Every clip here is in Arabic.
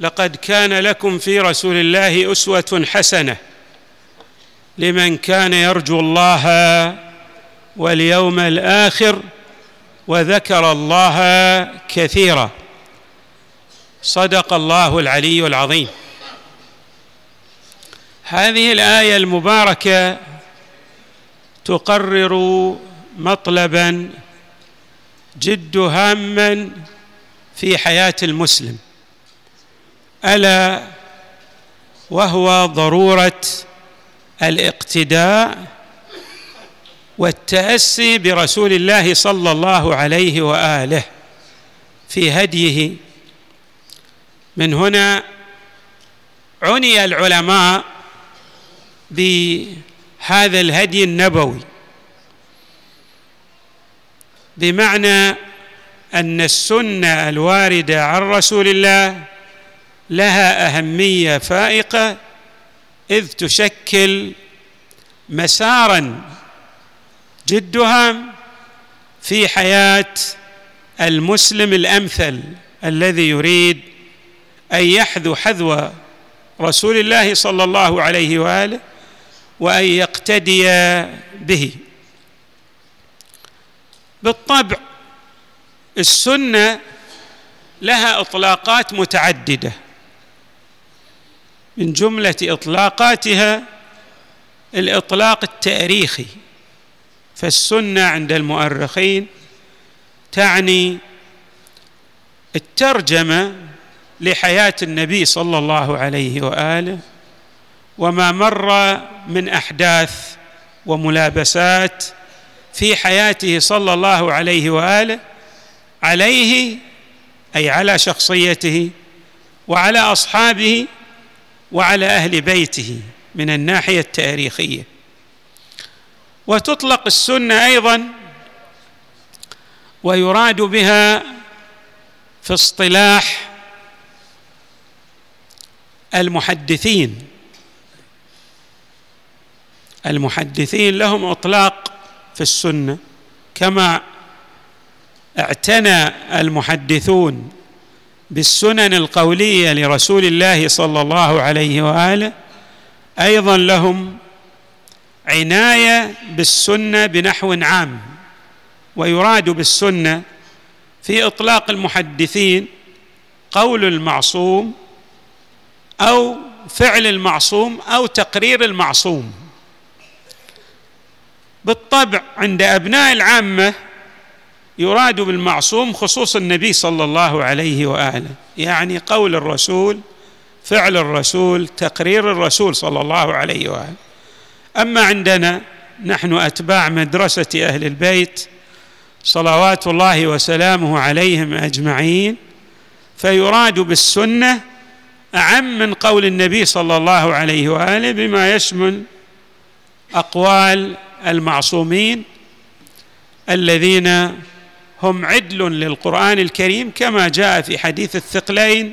لقد كان لكم في رسول الله أسوة حسنة لمن كان يرجو الله واليوم الآخر وذكر الله كثيرا. صدق الله العلي العظيم. هذه الآية المباركة تقرر مطلبا جد هاما في حياة المسلم. ألا وهو ضرورة الاقتداء والتأسي برسول الله صلى الله عليه وآله في هديه. من هنا عني العلماء بهذا الهدي النبوي بمعنى أن السنة الواردة عن رسول الله لها أهمية فائقة إذ تشكل مسارا جدها في حياة المسلم الأمثل الذي يريد أن يحذو حذو رسول الله صلى الله عليه وآله وأن يقتدي به. بالطبع السنة لها إطلاقات متعددة. من جملة إطلاقاتها الإطلاق التاريخي فالسنة عند المؤرخين تعني الترجمة لحياة النبي صلى الله عليه وآله وما مر من أحداث وملابسات في حياته صلى الله عليه وآله عليه أي على شخصيته وعلى أصحابه وعلى أهل بيته من الناحية التاريخية. وتطلق السنة أيضا ويراد بها في اصطلاح المحدثين. المحدثين لهم إطلاق في السنة كما اعتنى المحدثون بالسنن القولية لرسول الله صلى الله عليه وآله أيضا لهم عناية بالسنة بنحو عام ويراد بالسنة في إطلاق المحدثين قول المعصوم أو فعل المعصوم أو تقرير المعصوم. بالطبع عند أبناء العامة يراد بالمعصوم خصوص النبي صلى الله عليه وآله يعني قول الرسول فعل الرسول تقرير الرسول صلى الله عليه وآله. أما عندنا نحن أتباع مدرسة أهل البيت صلوات الله وسلامه عليهم أجمعين فيراد بالسنة أعم من قول النبي صلى الله عليه وآله بما يشمل أقوال المعصومين الذين هم عدل للقرآن الكريم كما جاء في حديث الثقلين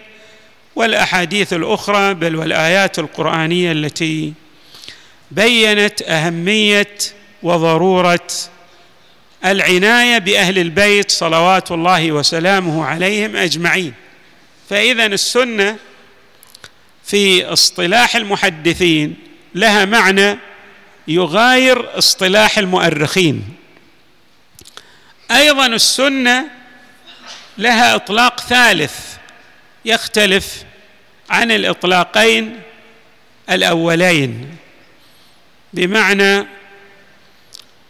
والأحاديث الأخرى بل والآيات القرآنية التي بينت أهمية وضرورة العناية بأهل البيت صلوات الله وسلامه عليهم أجمعين. فاذا السنة في اصطلاح المحدثين لها معنى يغاير اصطلاح المؤرخين. أيضا السنة لها إطلاق ثالث يختلف عن الإطلاقين الأولين. بمعنى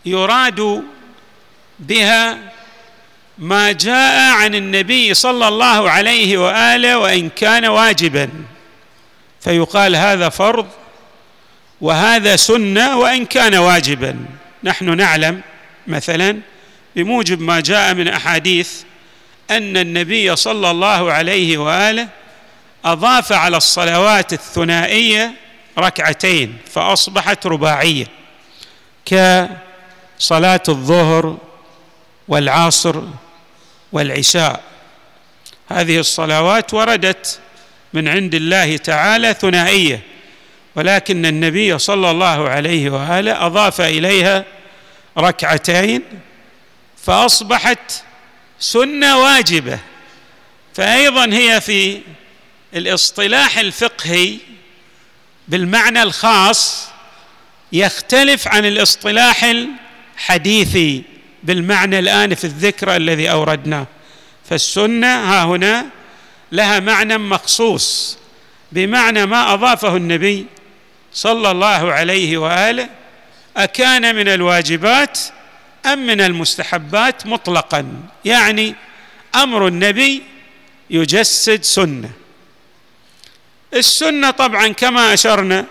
يراد بها ما جاء عن النبي صلى الله عليه وآله وإن كان واجبا. فيقال هذا فرض وهذا سنة وإن كان واجبا. نحن نعلم مثلا بموجب ما جاء من أحاديث أن النبي صلى الله عليه وآله أضاف على الصلوات الثنائية ركعتين فأصبحت رباعية كصلاة الظهر والعصر والعشاء. هذه الصلوات وردت من عند الله تعالى ثنائية ولكن النبي صلى الله عليه وآله أضاف إليها ركعتين فأصبحت سنة واجبة. فايضا هي في الاصطلاح الفقهي بالمعنى الخاص يختلف عن الاصطلاح الحديثي بالمعنى الآن في الذكر الذي أوردناه. فالسنة ها هنا لها معنى مخصوص بمعنى ما أضافه النبي صلى الله عليه وآله أكان من الواجبات أم من المستحبات مطلقا. يعني أمر النبي يجسد سنة. السنة طبعا كما أشرنا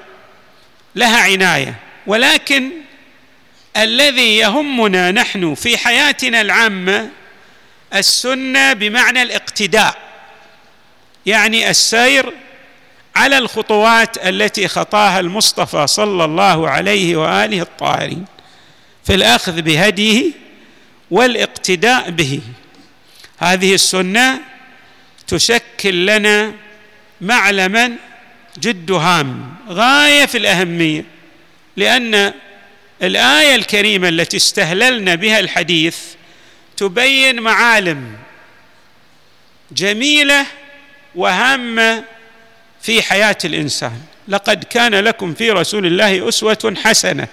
لها عناية ولكن الذي يهمنا نحن في حياتنا العامة السنة بمعنى الاقتداء يعني السير على الخطوات التي خطاها المصطفى صلى الله عليه وآله الطاهرين. في الآخذ بهديه والاقتداء به. هذه السنة تشكل لنا معلما جد هام غاية في الأهمية لأن الآية الكريمة التي استهللنا بها الحديث تبين معالم جميلة وهامة في حياة الإنسان. لقد كان لكم في رسول الله أسوة حسنة.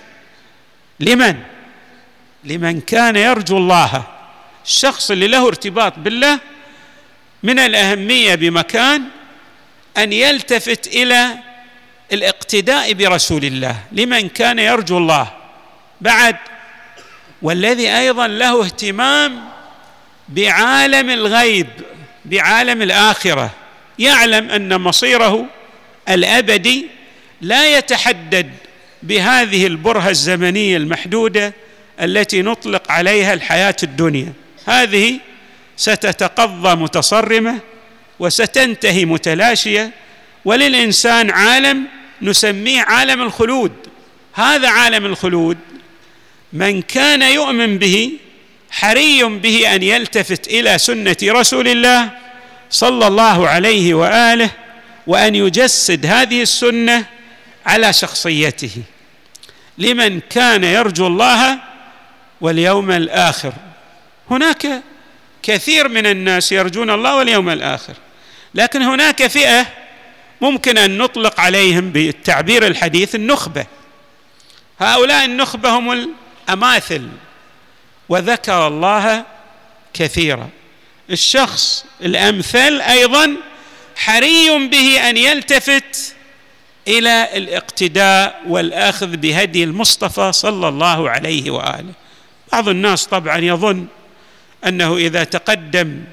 لمن؟ لمن كان يرجو الله. الشخص اللي له ارتباط بالله من الأهمية بمكان أن يلتفت إلى الاقتداء برسول الله. لمن كان يرجو الله. بعد والذي أيضا له اهتمام بعالم الغيب بعالم الآخرة. يعلم أن مصيره الأبدي لا يتحدد بهذه البرهة الزمنية المحدودة التي نطلق عليها الحياة الدنيا. هذه ستتقضى متصرمة وستنتهي متلاشية وللإنسان عالم نسميه عالم الخلود. هذا عالم الخلود من كان يؤمن به حري به أن يلتفت إلى سنة رسول الله صلى الله عليه وآله وأن يجسد هذه السنة على شخصيته. لمن كان يرجو الله واليوم الآخر. هناك كثير من الناس يرجون الله واليوم الآخر لكن هناك فئة ممكن أن نطلق عليهم بالتعبير الحديث النخبة. هؤلاء النخبة هم الأماثل وذكر الله كثيرا. الشخص الأمثل أيضا حري به أن يلتفت إلى الاقتداء والأخذ بهدي المصطفى صلى الله عليه وآله. بعض الناس طبعا يظن أنه إذا تقدم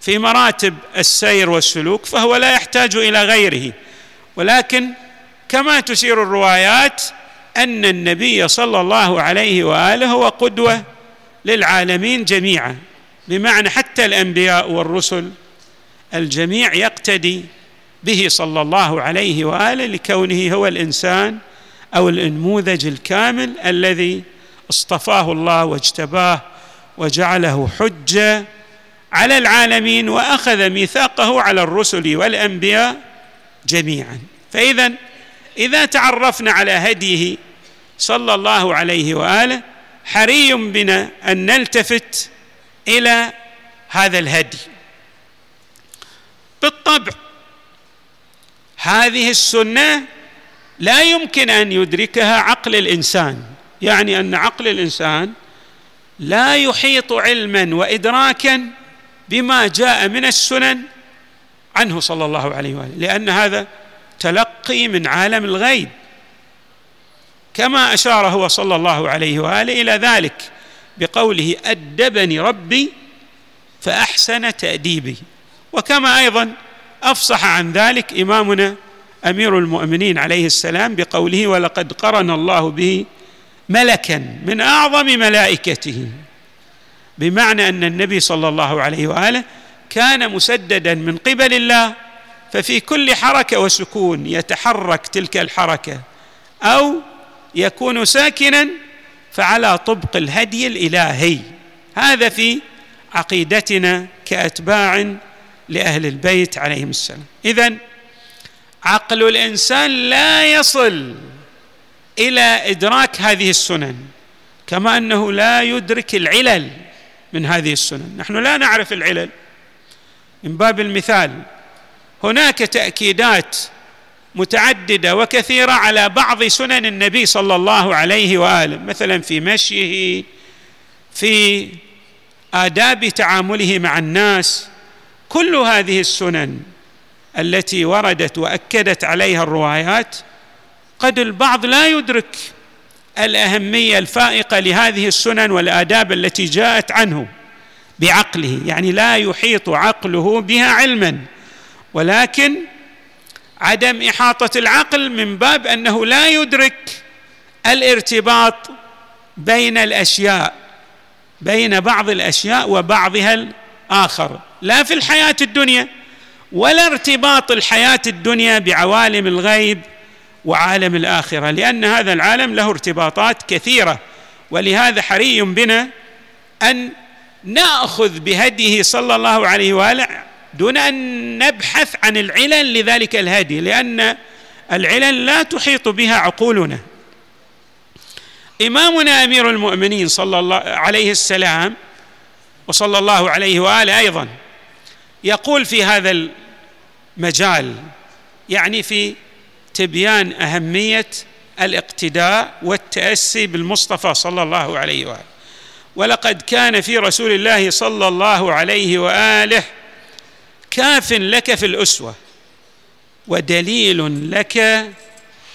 في مراتب السير والسلوك فهو لا يحتاج إلى غيره. ولكن كما تشير الروايات أن النبي صلى الله عليه وآله هو قدوة للعالمين جميعا بمعنى حتى الأنبياء والرسل الجميع يقتدي به صلى الله عليه وآله لكونه هو الإنسان أو الأنموذج الكامل الذي اصطفاه الله واجتباه وجعله حجة على العالمين وأخذ ميثاقه على الرسل والأنبياء جميعا. فاذا إذا تعرفنا على هديه صلى الله عليه وآله حري بنا أن نلتفت إلى هذا الهدي. بالطبع هذه السنة لا يمكن أن يدركها عقل الإنسان. يعني أن عقل الإنسان لا يحيط علما وإدراكا بما جاء من السنن عنه صلى الله عليه وآله لأن هذا تلقي من عالم الغيب. كما أشار هو صلى الله عليه وآله إلى ذلك بقوله أدبني ربي فأحسن تأديبي. وكما أيضا أفصح عن ذلك إمامنا أمير المؤمنين عليه السلام بقوله ولقد قرن الله به ملكا من أعظم ملائكته بمعنى أن النبي صلى الله عليه وآله كان مسددا من قبل الله ففي كل حركة وسكون يتحرك تلك الحركة أو يكون ساكنا فعلى طبق الهدي الإلهي. هذا في عقيدتنا كأتباع لأهل البيت عليهم السلام. اذا عقل الإنسان لا يصل إلى إدراك هذه السنن كما أنه لا يدرك العلل من هذه السنن. نحن لا نعرف العلل. من باب المثال هناك تأكيدات متعددة وكثيرة على بعض سنن النبي صلى الله عليه وآله مثلا في مشيه في آداب تعامله مع الناس. كل هذه السنن التي وردت وأكدت عليها الروايات قد البعض لا يدرك الأهمية الفائقة لهذه السنن والآداب التي جاءت عنه بعقله يعني لا يحيط عقله بها علما. ولكن عدم إحاطة العقل من باب أنه لا يدرك الارتباط بين الأشياء بين بعض الأشياء وبعضها الآخر. لا في الحياة الدنيا ولا ارتباط الحياة الدنيا بعوالم الغيب وعالم الآخرة لأن هذا العالم له ارتباطات كثيرة ولهذا حري بنا أن نأخذ بهديه صلى الله عليه وآله دون أن نبحث عن العلل لذلك الهدي لأن العلل لا تحيط بها عقولنا. إمامنا أمير المؤمنين صلى الله عليه السلام وصلى الله عليه وآله أيضا يقول في هذا المجال يعني في تبيان أهمية الاقتداء والتأسي بالمصطفى صلى الله عليه وآله. ولقد كان في رسول الله صلى الله عليه وآله كاف لك في الأسوة ودليل لك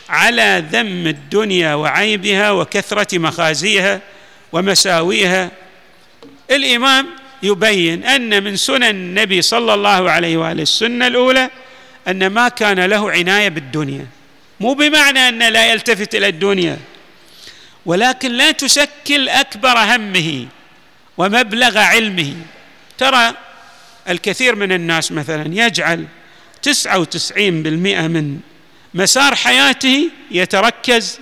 على ذم الدنيا وعيبها وكثرة مخازيها ومساويها. الإمام يبين أن من سنن النبي صلى الله عليه وآله السنة الأولى أن ما كان له عناية بالدنيا. مو بمعنى أن لا يلتفت إلى الدنيا. ولكن لا تشكل أكبر همه ومبلغ علمه. ترى الكثير من الناس مثلا يجعل تسعة وتسعين بالمئة من مسار حياته يتركز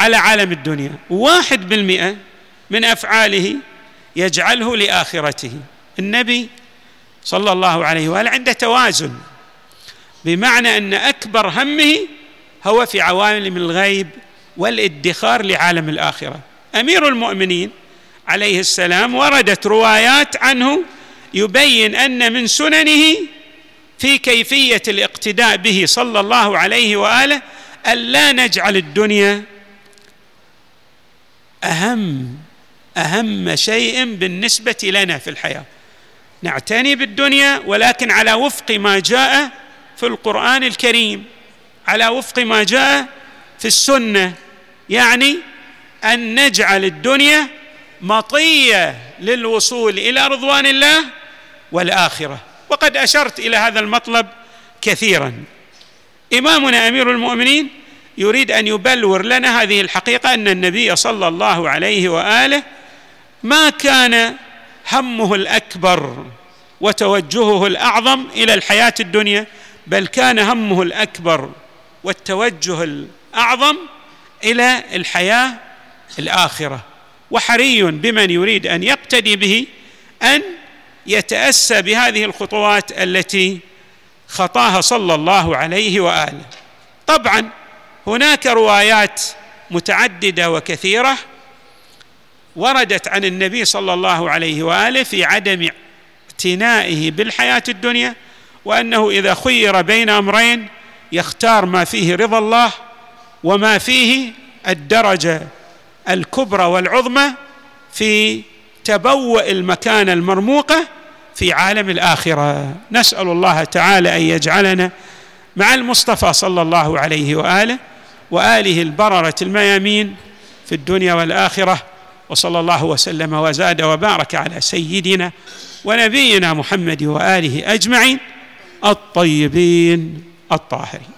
على عالم الدنيا. واحد بالمئة من أفعاله يجعله لآخرته. النبي صلى الله عليه وآله عنده توازن. بمعنى أن أكبر همه هو في عوالم الغيب والادخار لعالم الآخرة. أمير المؤمنين عليه السلام وردت روايات عنه يبين أن من سننه في كيفية الاقتداء به صلى الله عليه وآله الا نجعل الدنيا أهم أهم شيء بالنسبة لنا في الحياة. نعتني بالدنيا ولكن على وفق ما جاء في القرآن الكريم على وفق ما جاء في السنة يعني أن نجعل الدنيا مطية للوصول إلى رضوان الله والآخرة. وقد أشرت إلى هذا المطلب كثيرا. إمامنا أمير المؤمنين يريد أن يبلور لنا هذه الحقيقة أن النبي صلى الله عليه وآله ما كان همه الأكبر وتوجهه الأعظم إلى الحياة الدنيا بل كان همه الأكبر والتوجه الأعظم إلى الحياة الآخرة. وحري بمن يريد أن يقتدي به أن يتأسى بهذه الخطوات التي خطاها صلى الله عليه وآله. طبعا هناك روايات متعددة وكثيرة وردت عن النبي صلى الله عليه وآله في عدم اعتنائه بالحياة الدنيا وأنه إذا خير بين أمرين يختار ما فيه رضا الله وما فيه الدرجة الكبرى والعظمى في تبوأ المكانة المرموقة في عالم الآخرة. نسأل الله تعالى أن يجعلنا مع المصطفى صلى الله عليه وآله وآله البررة الميامين في الدنيا والآخرة وصلى الله وسلم وزاد وبارك على سيدنا ونبينا محمد وآله أجمعين. الطيبين الطاهرين.